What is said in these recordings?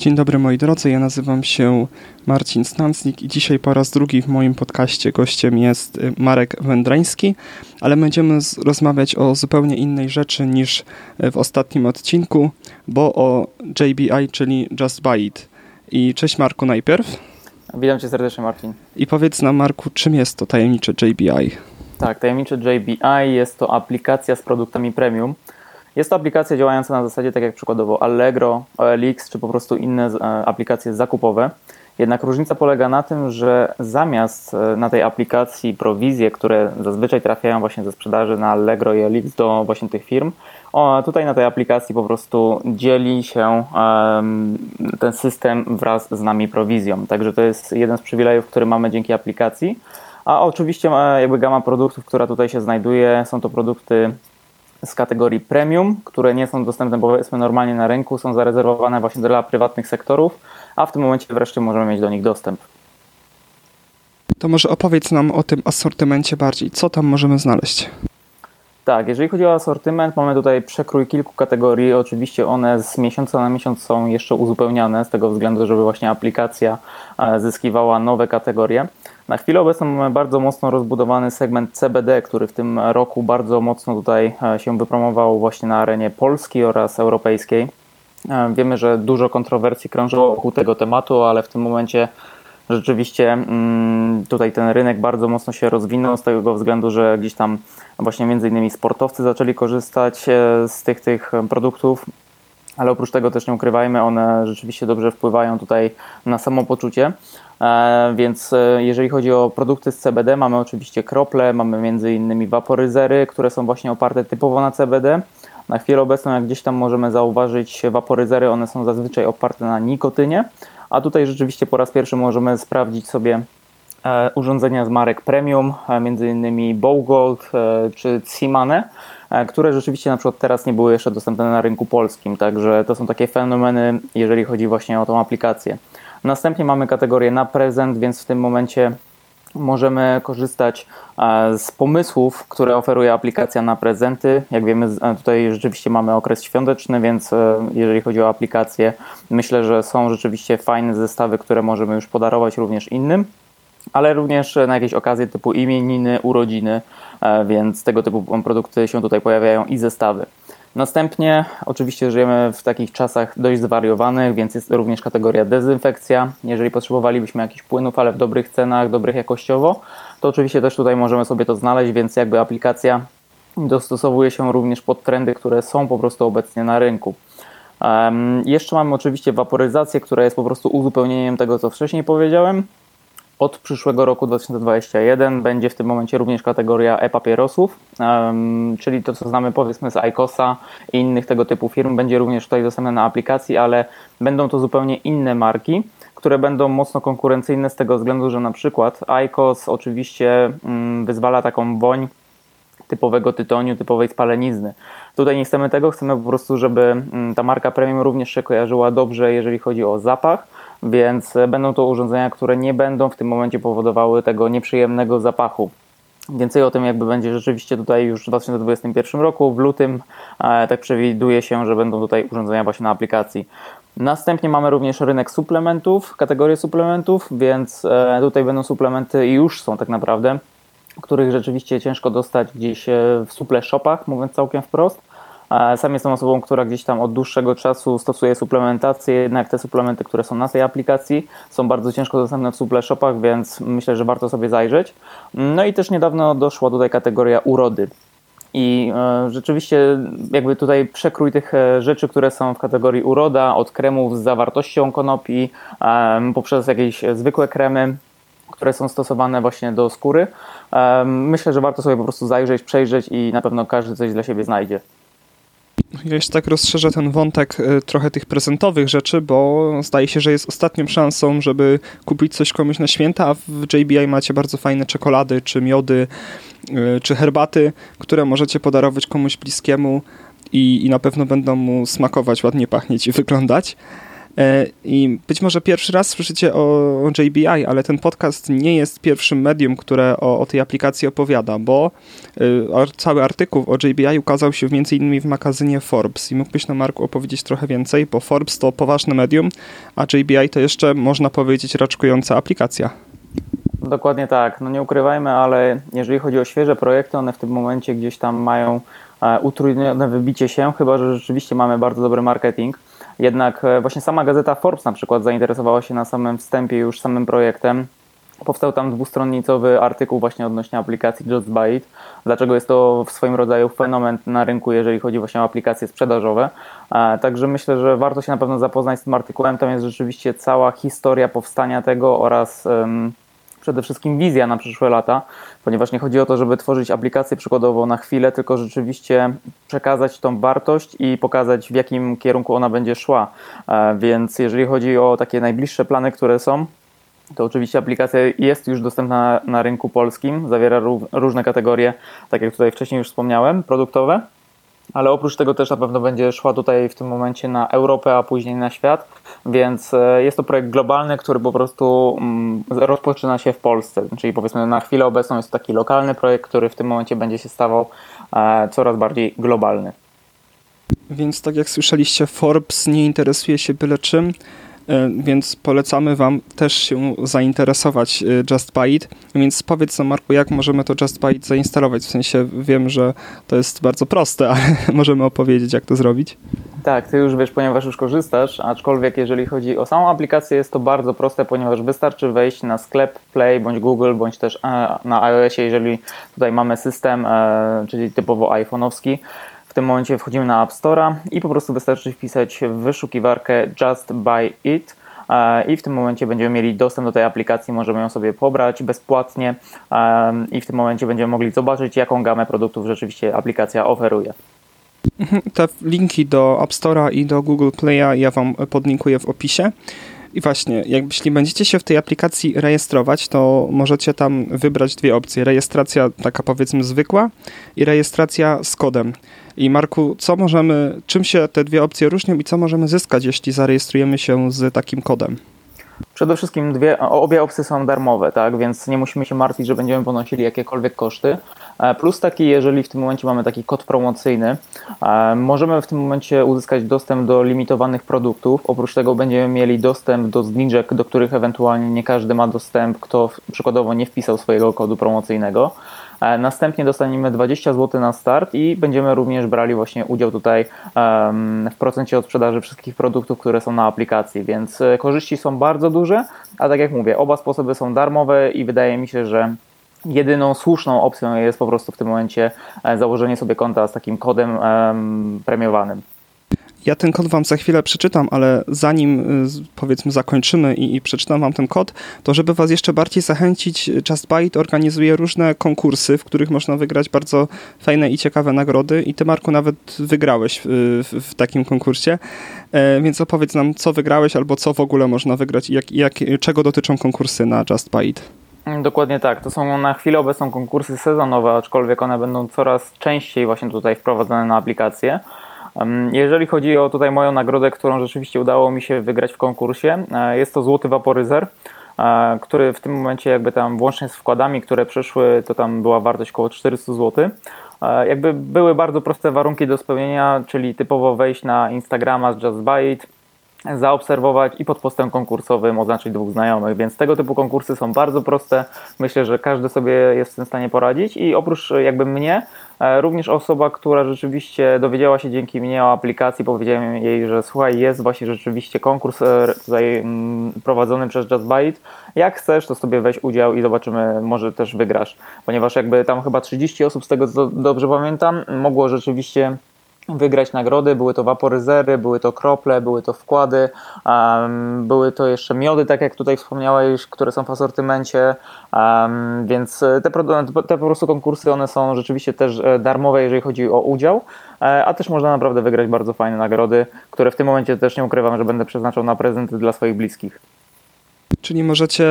Dzień dobry moi drodzy, ja nazywam się Marcin Stancnik i dzisiaj po raz drugi w moim podcaście gościem jest y, Marek Wędrański, ale będziemy rozmawiać o zupełnie innej rzeczy niż y, w ostatnim odcinku, bo o JBI, czyli Just Buy It. I cześć Marku najpierw. Witam cię serdecznie Marcin. I powiedz nam Marku, czym jest to tajemnicze JBI? Tak, tajemnicze JBI jest to aplikacja z produktami premium, jest to aplikacja działająca na zasadzie tak jak przykładowo Allegro, OLX czy po prostu inne e, aplikacje zakupowe. Jednak różnica polega na tym, że zamiast e, na tej aplikacji prowizje, które zazwyczaj trafiają właśnie ze sprzedaży na Allegro i OLX do właśnie tych firm, tutaj na tej aplikacji po prostu dzieli się ten system wraz z nami prowizją. Także to jest jeden z przywilejów, który mamy dzięki aplikacji. A oczywiście e, jakby gama produktów, która tutaj się znajduje, są to produkty z kategorii premium, które nie są dostępne powiedzmy normalnie na rynku, są zarezerwowane właśnie dla prywatnych sektorów, a w tym momencie wreszcie możemy mieć do nich dostęp. To może opowiedz nam o tym asortymencie bardziej. Co tam możemy znaleźć? Tak, jeżeli chodzi o asortyment, mamy tutaj przekrój kilku kategorii. Oczywiście one z miesiąca na miesiąc są jeszcze uzupełniane, z tego względu, żeby właśnie aplikacja e, zyskiwała nowe kategorie. Na chwilę obecną mamy bardzo mocno rozbudowany segment CBD, który w tym roku bardzo mocno tutaj e, się wypromował właśnie na arenie polskiej oraz europejskiej. E, wiemy, że dużo kontrowersji krążyło wokół tego tematu, ale w tym momencie rzeczywiście mm, tutaj ten rynek bardzo mocno się rozwinął z tego względu, że gdzieś tam właśnie między innymi sportowcy zaczęli korzystać e, z tych, tych produktów, ale oprócz tego też nie ukrywajmy, one rzeczywiście dobrze wpływają tutaj na samopoczucie. E, więc e, jeżeli chodzi o produkty z CBD, mamy oczywiście krople, mamy między innymi waporyzery, które są właśnie oparte typowo na CBD. Na chwilę obecną, jak gdzieś tam możemy zauważyć waporyzery, one są zazwyczaj oparte na nikotynie, a tutaj rzeczywiście po raz pierwszy możemy sprawdzić sobie e, urządzenia z marek premium, między innymi Bowgold czy Cimane, które rzeczywiście na przykład teraz nie były jeszcze dostępne na rynku polskim, także to są takie fenomeny, jeżeli chodzi właśnie o tą aplikację. Następnie mamy kategorię na prezent, więc w tym momencie możemy korzystać e, z pomysłów, które oferuje aplikacja na prezenty. Jak wiemy, e, tutaj rzeczywiście mamy okres świąteczny, więc e, jeżeli chodzi o aplikację, myślę, że są rzeczywiście fajne zestawy, które możemy już podarować również innym. Ale również na jakieś okazje typu imieniny, urodziny, więc tego typu produkty się tutaj pojawiają i zestawy. Następnie, oczywiście żyjemy w takich czasach dość zwariowanych, więc jest również kategoria dezynfekcja. Jeżeli potrzebowalibyśmy jakichś płynów, ale w dobrych cenach, dobrych jakościowo, to oczywiście też tutaj możemy sobie to znaleźć, więc jakby aplikacja dostosowuje się również pod trendy, które są po prostu obecnie na rynku. Um, jeszcze mamy oczywiście waporyzację, która jest po prostu uzupełnieniem tego, co wcześniej powiedziałem. Od przyszłego roku 2021 będzie w tym momencie również kategoria e-papierosów, czyli to, co znamy powiedzmy z ICOSa i innych tego typu firm, będzie również tutaj dostępne na aplikacji, ale będą to zupełnie inne marki, które będą mocno konkurencyjne z tego względu, że na przykład ICOS oczywiście um, wyzwala taką woń typowego tytoniu, typowej spalenizny. Tutaj nie chcemy tego, chcemy po prostu, żeby um, ta marka premium również się kojarzyła dobrze, jeżeli chodzi o zapach, więc będą to urządzenia, które nie będą w tym momencie powodowały tego nieprzyjemnego zapachu. Więcej o tym jakby będzie rzeczywiście tutaj już w 2021 roku, w lutym, tak przewiduje się, że będą tutaj urządzenia właśnie na aplikacji. Następnie mamy również rynek suplementów, kategorię suplementów, więc e, tutaj będą suplementy i już są tak naprawdę, których rzeczywiście ciężko dostać gdzieś e, w suple shopach, mówiąc całkiem wprost. Sam jestem osobą, która gdzieś tam od dłuższego czasu stosuje suplementację, jednak te suplementy, które są na tej aplikacji są bardzo ciężko dostępne w suple shopach, więc myślę, że warto sobie zajrzeć. No i też niedawno doszła tutaj kategoria urody. I e, rzeczywiście jakby tutaj przekrój tych e, rzeczy, które są w kategorii uroda, od kremów z zawartością konopi, poprzez jakieś zwykłe kremy, które są stosowane właśnie do skóry. Myślę, że warto sobie po prostu zajrzeć, przejrzeć i na pewno każdy coś dla siebie znajdzie. Ja jeszcze tak rozszerzę ten wątek y, trochę tych prezentowych rzeczy, bo zdaje się, że jest ostatnią szansą, żeby kupić coś komuś na święta, a w JBI macie bardzo fajne czekolady, czy miody, y, czy herbaty, które możecie podarować komuś bliskiemu i, i na pewno będą mu smakować, ładnie pachnieć i wyglądać. E, I być może pierwszy raz słyszycie o JBI, ale ten podcast nie jest pierwszym medium, które o, o tej aplikacji opowiada, bo y, cały artykuł o JBI ukazał się innymi w magazynie Forbes i mógłbyś na Marku opowiedzieć trochę więcej, bo Forbes to poważne medium, a JBI to jeszcze można powiedzieć raczkująca aplikacja. Dokładnie tak. No nie ukrywajmy, ale jeżeli chodzi o świeże projekty, one w tym momencie gdzieś tam mają e, utrudnione wybicie się, chyba że rzeczywiście mamy bardzo dobry marketing. Jednak e, właśnie sama gazeta Forbes na przykład zainteresowała się na samym wstępie już samym projektem. Powstał tam dwustronnicowy artykuł właśnie odnośnie aplikacji Just Buy It. Dlaczego jest to w swoim rodzaju fenomen na rynku, jeżeli chodzi właśnie o aplikacje sprzedażowe. E, także myślę, że warto się na pewno zapoznać z tym artykułem. Tam jest rzeczywiście cała historia powstania tego oraz przede wszystkim wizja na przyszłe lata, ponieważ nie chodzi o to, żeby tworzyć aplikację przykładowo na chwilę, tylko rzeczywiście przekazać tą wartość i pokazać, w jakim kierunku ona będzie szła. E, więc jeżeli chodzi o takie najbliższe plany, które są, to oczywiście aplikacja jest już dostępna na rynku polskim, zawiera różne kategorie, tak jak tutaj wcześniej już wspomniałem, produktowe ale oprócz tego też na pewno będzie szła tutaj w tym momencie na Europę, a później na świat, więc e, jest to projekt globalny, który po prostu mm, rozpoczyna się w Polsce, czyli powiedzmy na chwilę obecną jest to taki lokalny projekt, który w tym momencie będzie się stawał e, coraz bardziej globalny. Więc tak jak słyszeliście, Forbes nie interesuje się byle czym. E, więc polecamy Wam też się zainteresować e, Just Buy It. Więc powiedz nam, Marku, jak możemy to Just Buy It zainstalować? W sensie wiem, że to jest bardzo proste, ale możemy opowiedzieć, jak to zrobić. Tak, ty już wiesz, ponieważ już korzystasz, aczkolwiek jeżeli chodzi o samą aplikację, jest to bardzo proste, ponieważ wystarczy wejść na sklep Play bądź Google, bądź też e, na iOSie, jeżeli tutaj mamy system, czyli typowo iPhone'owski w tym momencie wchodzimy na App Store'a i po prostu wystarczy wpisać w wyszukiwarkę Just Buy It e, i w tym momencie będziemy mieli dostęp do tej aplikacji, możemy ją sobie pobrać bezpłatnie e, i w tym momencie będziemy mogli zobaczyć, jaką gamę produktów rzeczywiście aplikacja oferuje. Mhm, te linki do App Store'a i do Google Play'a ja Wam podlinkuję w opisie. I właśnie, jak, jeśli będziecie się w tej aplikacji rejestrować, to możecie tam wybrać dwie opcje. Rejestracja taka powiedzmy zwykła i rejestracja z kodem. I Marku, co możemy, czym się te dwie opcje różnią i co możemy zyskać, jeśli zarejestrujemy się z takim kodem? Przede wszystkim dwie, obie opcje są darmowe, tak, więc nie musimy się martwić, że będziemy ponosili jakiekolwiek koszty. E, plus taki, jeżeli w tym momencie mamy taki kod promocyjny, e, możemy w tym momencie uzyskać dostęp do limitowanych produktów. Oprócz tego będziemy mieli dostęp do zniżek, do których ewentualnie nie każdy ma dostęp, kto przykładowo nie wpisał swojego kodu promocyjnego. E, następnie dostaniemy 20 zł na start i będziemy również brali właśnie udział tutaj w procencie od sprzedaży wszystkich produktów, które są na aplikacji, więc korzyści są bardzo duże, a tak jak mówię, oba sposoby są darmowe i wydaje mi się, że jedyną słuszną opcją jest po prostu w tym momencie e, założenie sobie konta z takim kodem premiowanym. Ja ten kod wam za chwilę przeczytam, ale zanim y, powiedzmy zakończymy i, i, przeczytam wam ten kod, to żeby was jeszcze bardziej zachęcić, Just Byte organizuje różne konkursy, w których można wygrać bardzo fajne i ciekawe nagrody i ty Marku nawet wygrałeś w, w, w takim konkursie, e, więc opowiedz nam co wygrałeś albo co w ogóle można wygrać i jak, jak, czego dotyczą konkursy na Just Byte. Dokładnie tak. To są na chwilę obecną konkursy sezonowe, aczkolwiek one będą coraz częściej właśnie tutaj wprowadzane na aplikację. Jeżeli chodzi o tutaj moją nagrodę, którą rzeczywiście udało mi się wygrać w konkursie, e, jest to złoty waporyzer, e, który w tym momencie jakby tam włącznie z wkładami, które przyszły, to tam była wartość około 400 zł. E, jakby były bardzo proste warunki do spełnienia, czyli typowo wejść na Instagrama z Just Buy It, zaobserwować i pod postem konkursowym oznaczyć dwóch znajomych, więc tego typu konkursy są bardzo proste. Myślę, że każdy sobie jest w tym stanie poradzić i oprócz jakby mnie, również osoba, która rzeczywiście dowiedziała się dzięki mnie o aplikacji, powiedziałem jej, że słuchaj, jest właśnie rzeczywiście konkurs e, tutaj mm, prowadzony przez Just. Jak chcesz, to sobie weź udział i zobaczymy, może też wygrasz, ponieważ jakby tam chyba 30 osób z tego co dobrze pamiętam, mogło rzeczywiście wygrać nagrody. Były to waporyzery, były to krople, były to wkłady, um, były to jeszcze miody, tak jak tutaj wspomniałeś, które są w asortymencie, um, więc te, te po prostu konkursy, one są rzeczywiście też e, darmowe, jeżeli chodzi o udział, e, a też można naprawdę wygrać bardzo fajne nagrody, które w tym momencie też nie ukrywam, że będę przeznaczał na prezenty dla swoich bliskich. Czyli możecie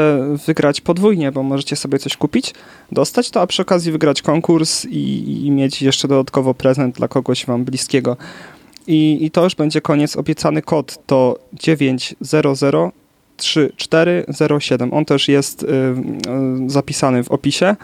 wygrać podwójnie, bo możecie sobie coś kupić, dostać to, a przy okazji wygrać konkurs i, i mieć jeszcze dodatkowo prezent dla kogoś wam bliskiego. I, I to już będzie koniec. Obiecany kod to 9003407. On też jest y, y, zapisany w opisie.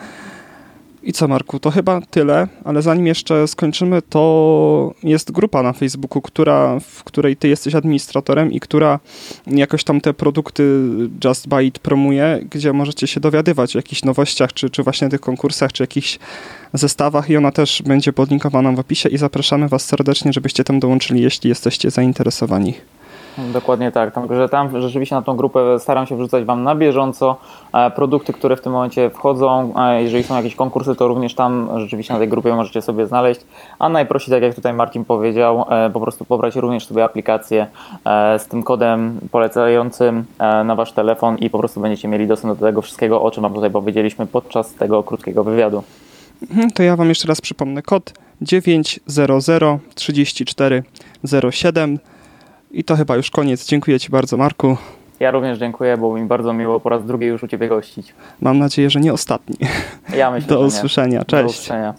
I co, Marku, to chyba tyle, ale zanim jeszcze skończymy, to jest grupa na Facebooku, która, w której ty jesteś administratorem i która jakoś tam te produkty Just Buy It promuje, gdzie możecie się dowiadywać o jakichś nowościach, czy, czy właśnie tych konkursach, czy jakichś zestawach i ona też będzie podlinkowana w opisie i zapraszamy was serdecznie, żebyście tam dołączyli, jeśli jesteście zainteresowani. Dokładnie tak. Także tam rzeczywiście na tą grupę staram się wrzucać Wam na bieżąco e, produkty, które w tym momencie wchodzą. E, Jeżeli są jakieś konkursy, to również tam rzeczywiście na tej grupie możecie sobie znaleźć. A najprościej, tak jak tutaj Marcin powiedział, e, po prostu pobrać również sobie aplikację z tym kodem polecającym na Wasz telefon i po prostu będziecie mieli dostęp do tego wszystkiego, o czym Wam tutaj powiedzieliśmy podczas tego krótkiego wywiadu. Mhm, To ja wam jeszcze raz przypomnę kod 9003407 i to chyba już koniec. Dziękuję Ci bardzo, Marku. Ja również dziękuję, było mi bardzo miło po raz drugi już u Ciebie gościć. Mam nadzieję, że nie ostatni. Ja myślę, Do usłyszenia. Do Cześć. usłyszenia.